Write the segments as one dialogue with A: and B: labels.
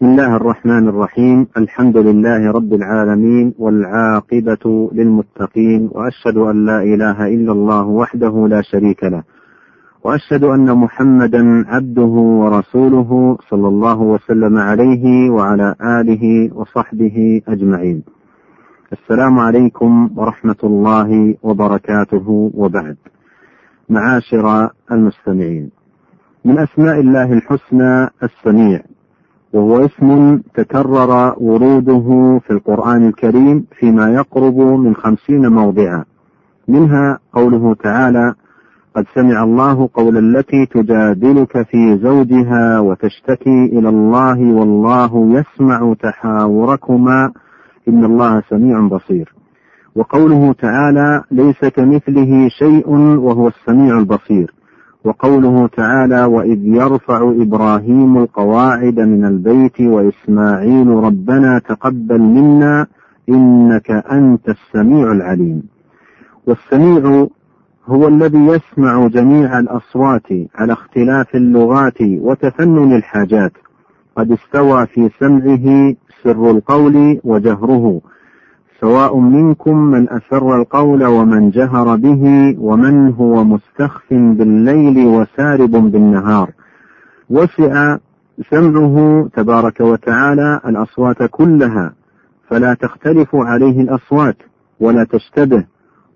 A: بسم الله الرحمن الرحيم. الحمد لله رب العالمين والعاقبة للمتقين وأشهد أن لا إله إلا الله وحده لا شريك له وأشهد أن محمدا عبده ورسوله صلى الله وسلم عليه وعلى آله وصحبه أجمعين. السلام عليكم ورحمة الله وبركاته. وبعد معاشر المستمعين من أسماء الله الحسنى السميع وهو اسم تكرر وروده في القرآن الكريم فيما يقرب من خمسين موضعا. منها قوله تعالى قد سمع الله قول التي تجادلك في زوجها وتشتكي إلى الله والله يسمع تحاوركما إن الله سميع بصير وقوله تعالى ليس كمثله شيء وهو السميع البصير وقوله تعالى واذ يرفع إبراهيم القواعد من البيت واسماعيل ربنا تقبل منا انك انت السميع العليم. والسميع هو الذي يسمع جميع الأصوات على اختلاف اللغات وتفنن الحاجات. قد استوى في سمعه سر القول وجهره. سواء منكم من أسر القول ومن جهر به ومن هو مستخف بالليل وسارب بالنهار. وسع سمعه تبارك وتعالى الأصوات كلها فلا تختلف عليه الأصوات ولا تشتبه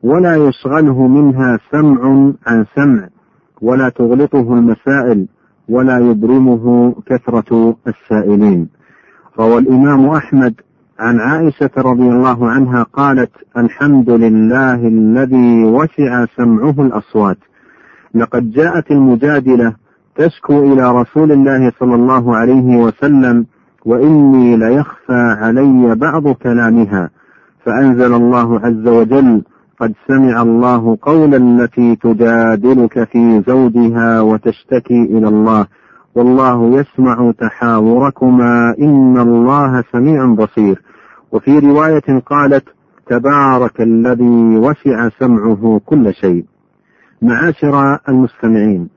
A: ولا يشغله منها سمع عن سمع ولا تغلطه المسائل ولا يبرمه كثرة السائلين. روى الإمام أحمد عن عائشة رضي الله عنها قالت الحمد لله الذي وسع سمعه الأصوات. لقد جاءت المجادلة تشكو إلى رسول الله صلى الله عليه وسلم وإني ليخفى علي بعض كلامها. فأنزل الله عز وجل قد سمع الله قول التي تجادلك في زوجها وتشتكي إلى الله. والله يسمع تحاوركما إن الله سميع بصير. وفي رواية قالت تبارك الذي وسع سمعه كل شيء. معاشر المستمعين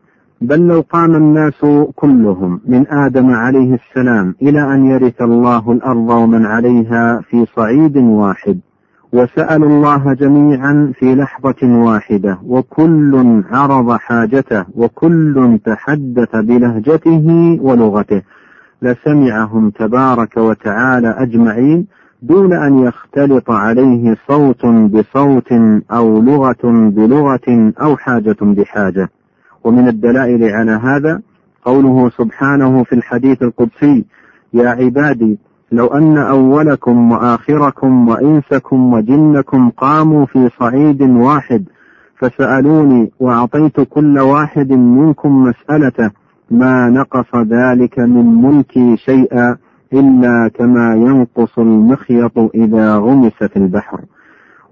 A: بل لو قام الناس كلهم من آدم عليه السلام إلى أن يرث الله الأرض ومن عليها في صعيد واحد وسألوا الله جميعا في لحظة واحدة وكل عرض حاجته وكل تحدث بلهجته ولغته. لسمعهم تبارك وتعالى أجمعين دون أن يختلط عليه صوت بصوت أو لغة بلغة أو حاجة بحاجة. ومن الدلائل على هذا قوله سبحانه في الحديث القدسي يا عبادي لو أن أولكم وآخركم وإنسكم وجنكم قاموا في صعيد واحد فسألوني وأعطيت كل واحد منكم مسألته ما نقص ذلك من ملكي شيئا إلا كما ينقص المخيط إذا غمس في البحر.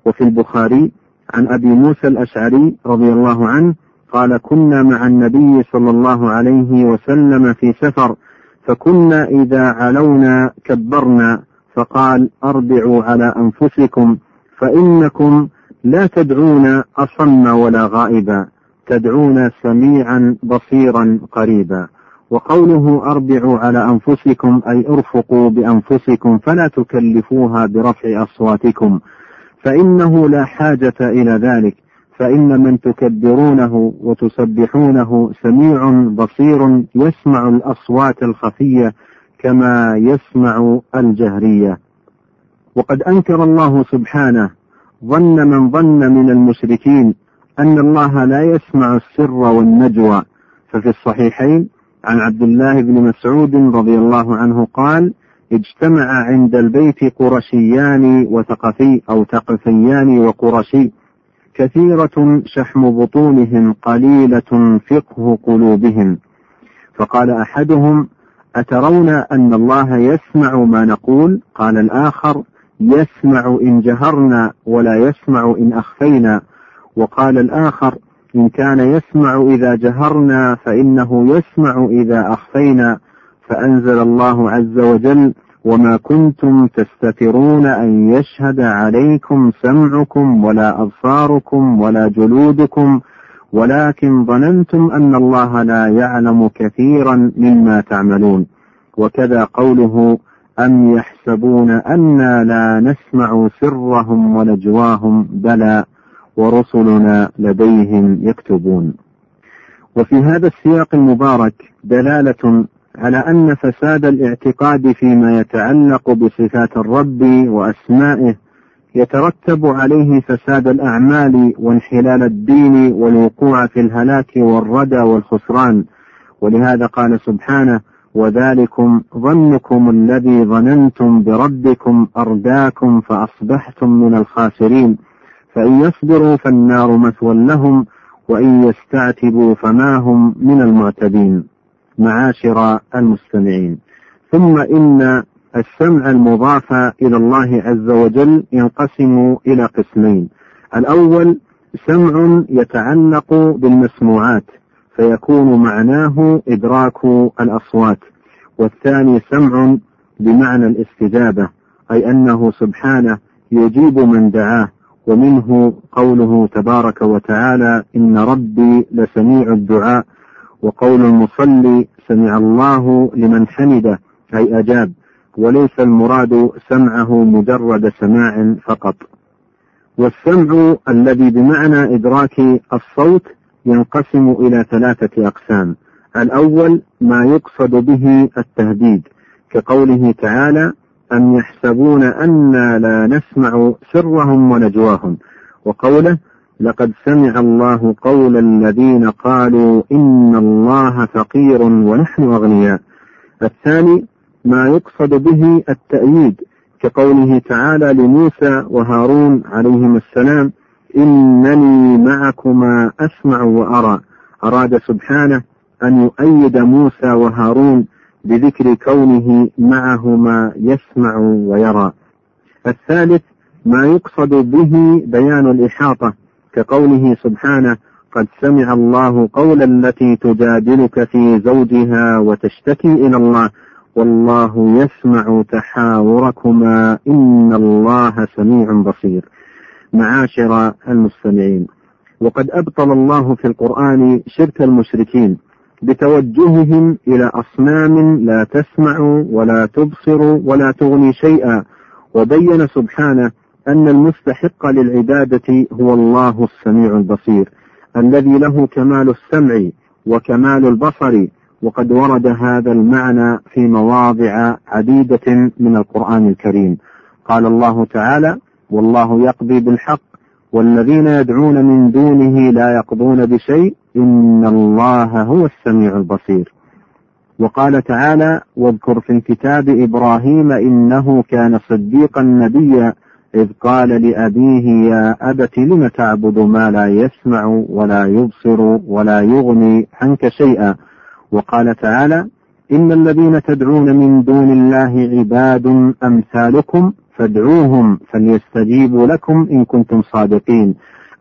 A: وفي البخاري عن أبي موسى الأشعري رضي الله عنه قال كنا مع النبي صلى الله عليه وسلم في سفر فكنا إذا علونا كبرنا فقال أربعوا على أنفسكم فإنكم لا تدعون أصم ولا غائبا تدعون سميعا بصيرا قريبا. وقوله أربعوا على أنفسكم أي أرفقوا بأنفسكم فلا تكلفوها برفع أصواتكم فإنه لا حاجة إلى ذلك. فإن من تكبرونه وتسبحونه سميع بصير يسمع الأصوات الخفية كما يسمع الجهرية. وقد أنكر الله سبحانه ظن من ظن من المشركين أن الله لا يسمع السر والنجوى. ففي الصحيحين عن عبد الله بن مسعود رضي الله عنه قال اجتمع عند البيت قرشيان وثقفي أو ثقفيان وقرشي كثيرة شحم بطونهم قليلة فقه قلوبهم. فقال أحدهم أترون أن الله يسمع ما نقول؟ قال الآخر يسمع إن جهرنا ولا يسمع إن أخفينا. وقال الآخر إن كان يسمع إذا جهرنا فإنه يسمع إذا أخفينا. فأنزل الله عز وجل وما كنتم تستترون أن يشهد عليكم سمعكم ولا أبصاركم ولا جلودكم ولكن ظننتم أن الله لا يعلم كثيرا مما تعملون وكذا قوله أم يحسبون أنا لا نسمع سرهم ونجواهم بلى ورسلنا لديهم يكتبون وفي هذا السياق المبارك دلالة على أن فساد الاعتقاد فيما يتعلق بصفات الرب وأسمائه يترتب عليه فساد الأعمال وانحلال الدين والوقوع في الهلاك والردى والخسران. ولهذا قال سبحانه وذلكم ظنكم الذي ظننتم بربكم أرداكم فأصبحتم من الخاسرين. فإن يصبروا فالنار مثوى لهم وإن يستعتبوا فما هم من المعتدين. معاشر المستمعين. ثم إن السمع المضاف إلى الله عز وجل ينقسم إلى قسمين. الأول سمع يتعلق بالمسموعات فيكون معناه إدراك الأصوات. والثاني سمع بمعنى الاستجابة أي أنه سبحانه يجيب من دعاه ومنه قوله تبارك وتعالى إن ربي لسميع الدعاء وقول المصلي سمع الله لمن حمده أي أجاب وليس المراد سمعه مجرد سماع فقط. والسمع الذي بمعنى إدراك الصوت ينقسم إلى ثلاثة أقسام. الأول ما يقصد به التهديد كقوله تعالى أم يحسبون أنا لا نسمع سرهم ونجواهم. وقوله لقد سمع الله قول الذين قالوا إن الله فقير ونحن أغنياء. الثاني ما يقصد به التأييد كقوله تعالى لموسى وهارون عليهما السلام إنني معكما أسمع وأرى. أراد سبحانه أن يؤيد موسى وهارون بذكر كونه معهما يسمع ويرى. الثالث ما يقصد به بيان الإحاطة كقوله سبحانه قد سمع الله قول التي تجادلك في زوجها وتشتكي إلى الله والله يسمع تحاوركما إن الله سميع بصير. معاشر المستمعين وقد أبطل الله في القرآن شرك المشركين بتوجههم إلى أصنام لا تسمع ولا تبصر ولا تغني شيئا وبين سبحانه أن المستحق للعبادة هو الله السميع البصير الذي له كمال السمع وكمال البصر وقد ورد هذا المعنى في مواضع عديدة من القرآن الكريم. قال الله تعالى والله يقضي بالحق والذين يدعون من دونه لا يقضون بشيء إن الله هو السميع البصير. وقال تعالى واذكر في الكتاب إبراهيم إنه كان صديقا نبيا إذ قال لأبيه يا أبت لم تعبد ما لا يسمع ولا يبصر ولا يغني عنك شيئا؟ وقال تعالى إن الذين تدعون من دون الله عباد أمثالكم فادعوهم فليستجيبوا لكم إن كنتم صادقين.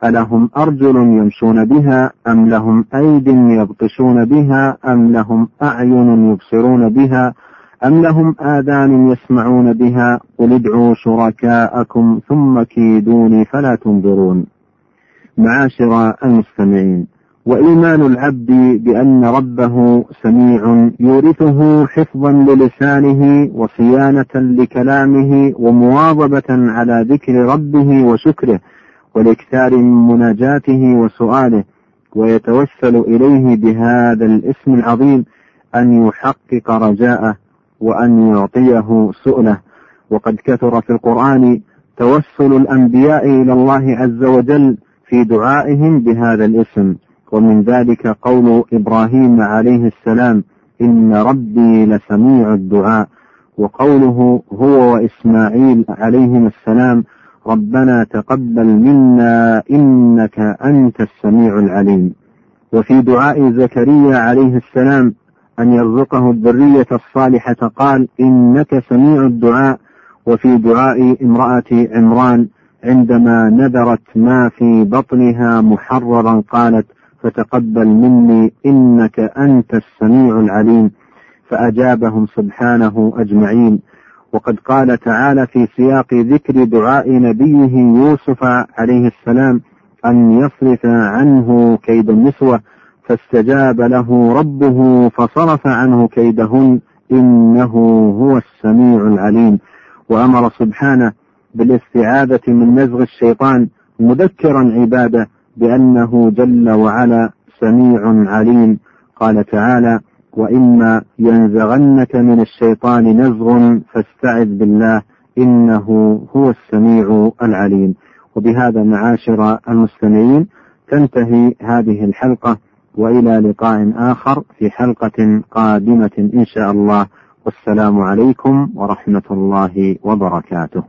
A: ألهم أرجل يمشون بها أم لهم أيد يبطشون بها أم لهم أعين يبصرون بها أم لهم آذان يسمعون بها؟ قل ادعوا شركاءكم ثم كيدوني فلا تنظرون. معاشر المستمعين وإيمان العبد بأن ربه سميع يورثه حفظا للسانه وصيانة لكلامه ومواظبة على ذكر ربه وشكره والإكثار من مناجاته وسؤاله ويتوسل إليه بهذا الاسم العظيم أن يحقق رجاءه وأن يعطيه سؤله. وقد كثر في القرآن توسل الأنبياء إلى الله عز وجل في دعائهم بهذا الاسم. ومن ذلك قول إبراهيم عليه السلام إن ربي لسميع الدعاء. وقوله هو وإسماعيل عليهما السلام ربنا تقبل منا إنك أنت السميع العليم. وفي دعاء زكريا عليه السلام أن يرزقه الذرية الصالحة قال إنك سميع الدعاء وفي دعاء امرأة عمران عندما نذرت ما في بطنها محررا قالت فتقبل مني إنك أنت السميع العليم فأجابهم سبحانه أجمعين. وقد قال تعالى في سياق ذكر دعاء نبيه يوسف عليه السلام أن يصرف عنه كيد النسوة فاستجاب له ربه فصرف عنه كيدهن إنه هو السميع العليم. وأمر سبحانه بالاستعاذة من نزغ الشيطان مذكرا عباده بأنه جل وعلا سميع عليم. قال تعالى وإما ينزغنك من الشيطان نزغ فاستعذ بالله إنه هو السميع العليم. وبهذا معاشر المستمعين تنتهي هذه الحلقة. وإلى لقاء آخر في حلقة قادمة إن شاء الله. والسلام عليكم ورحمة الله وبركاته.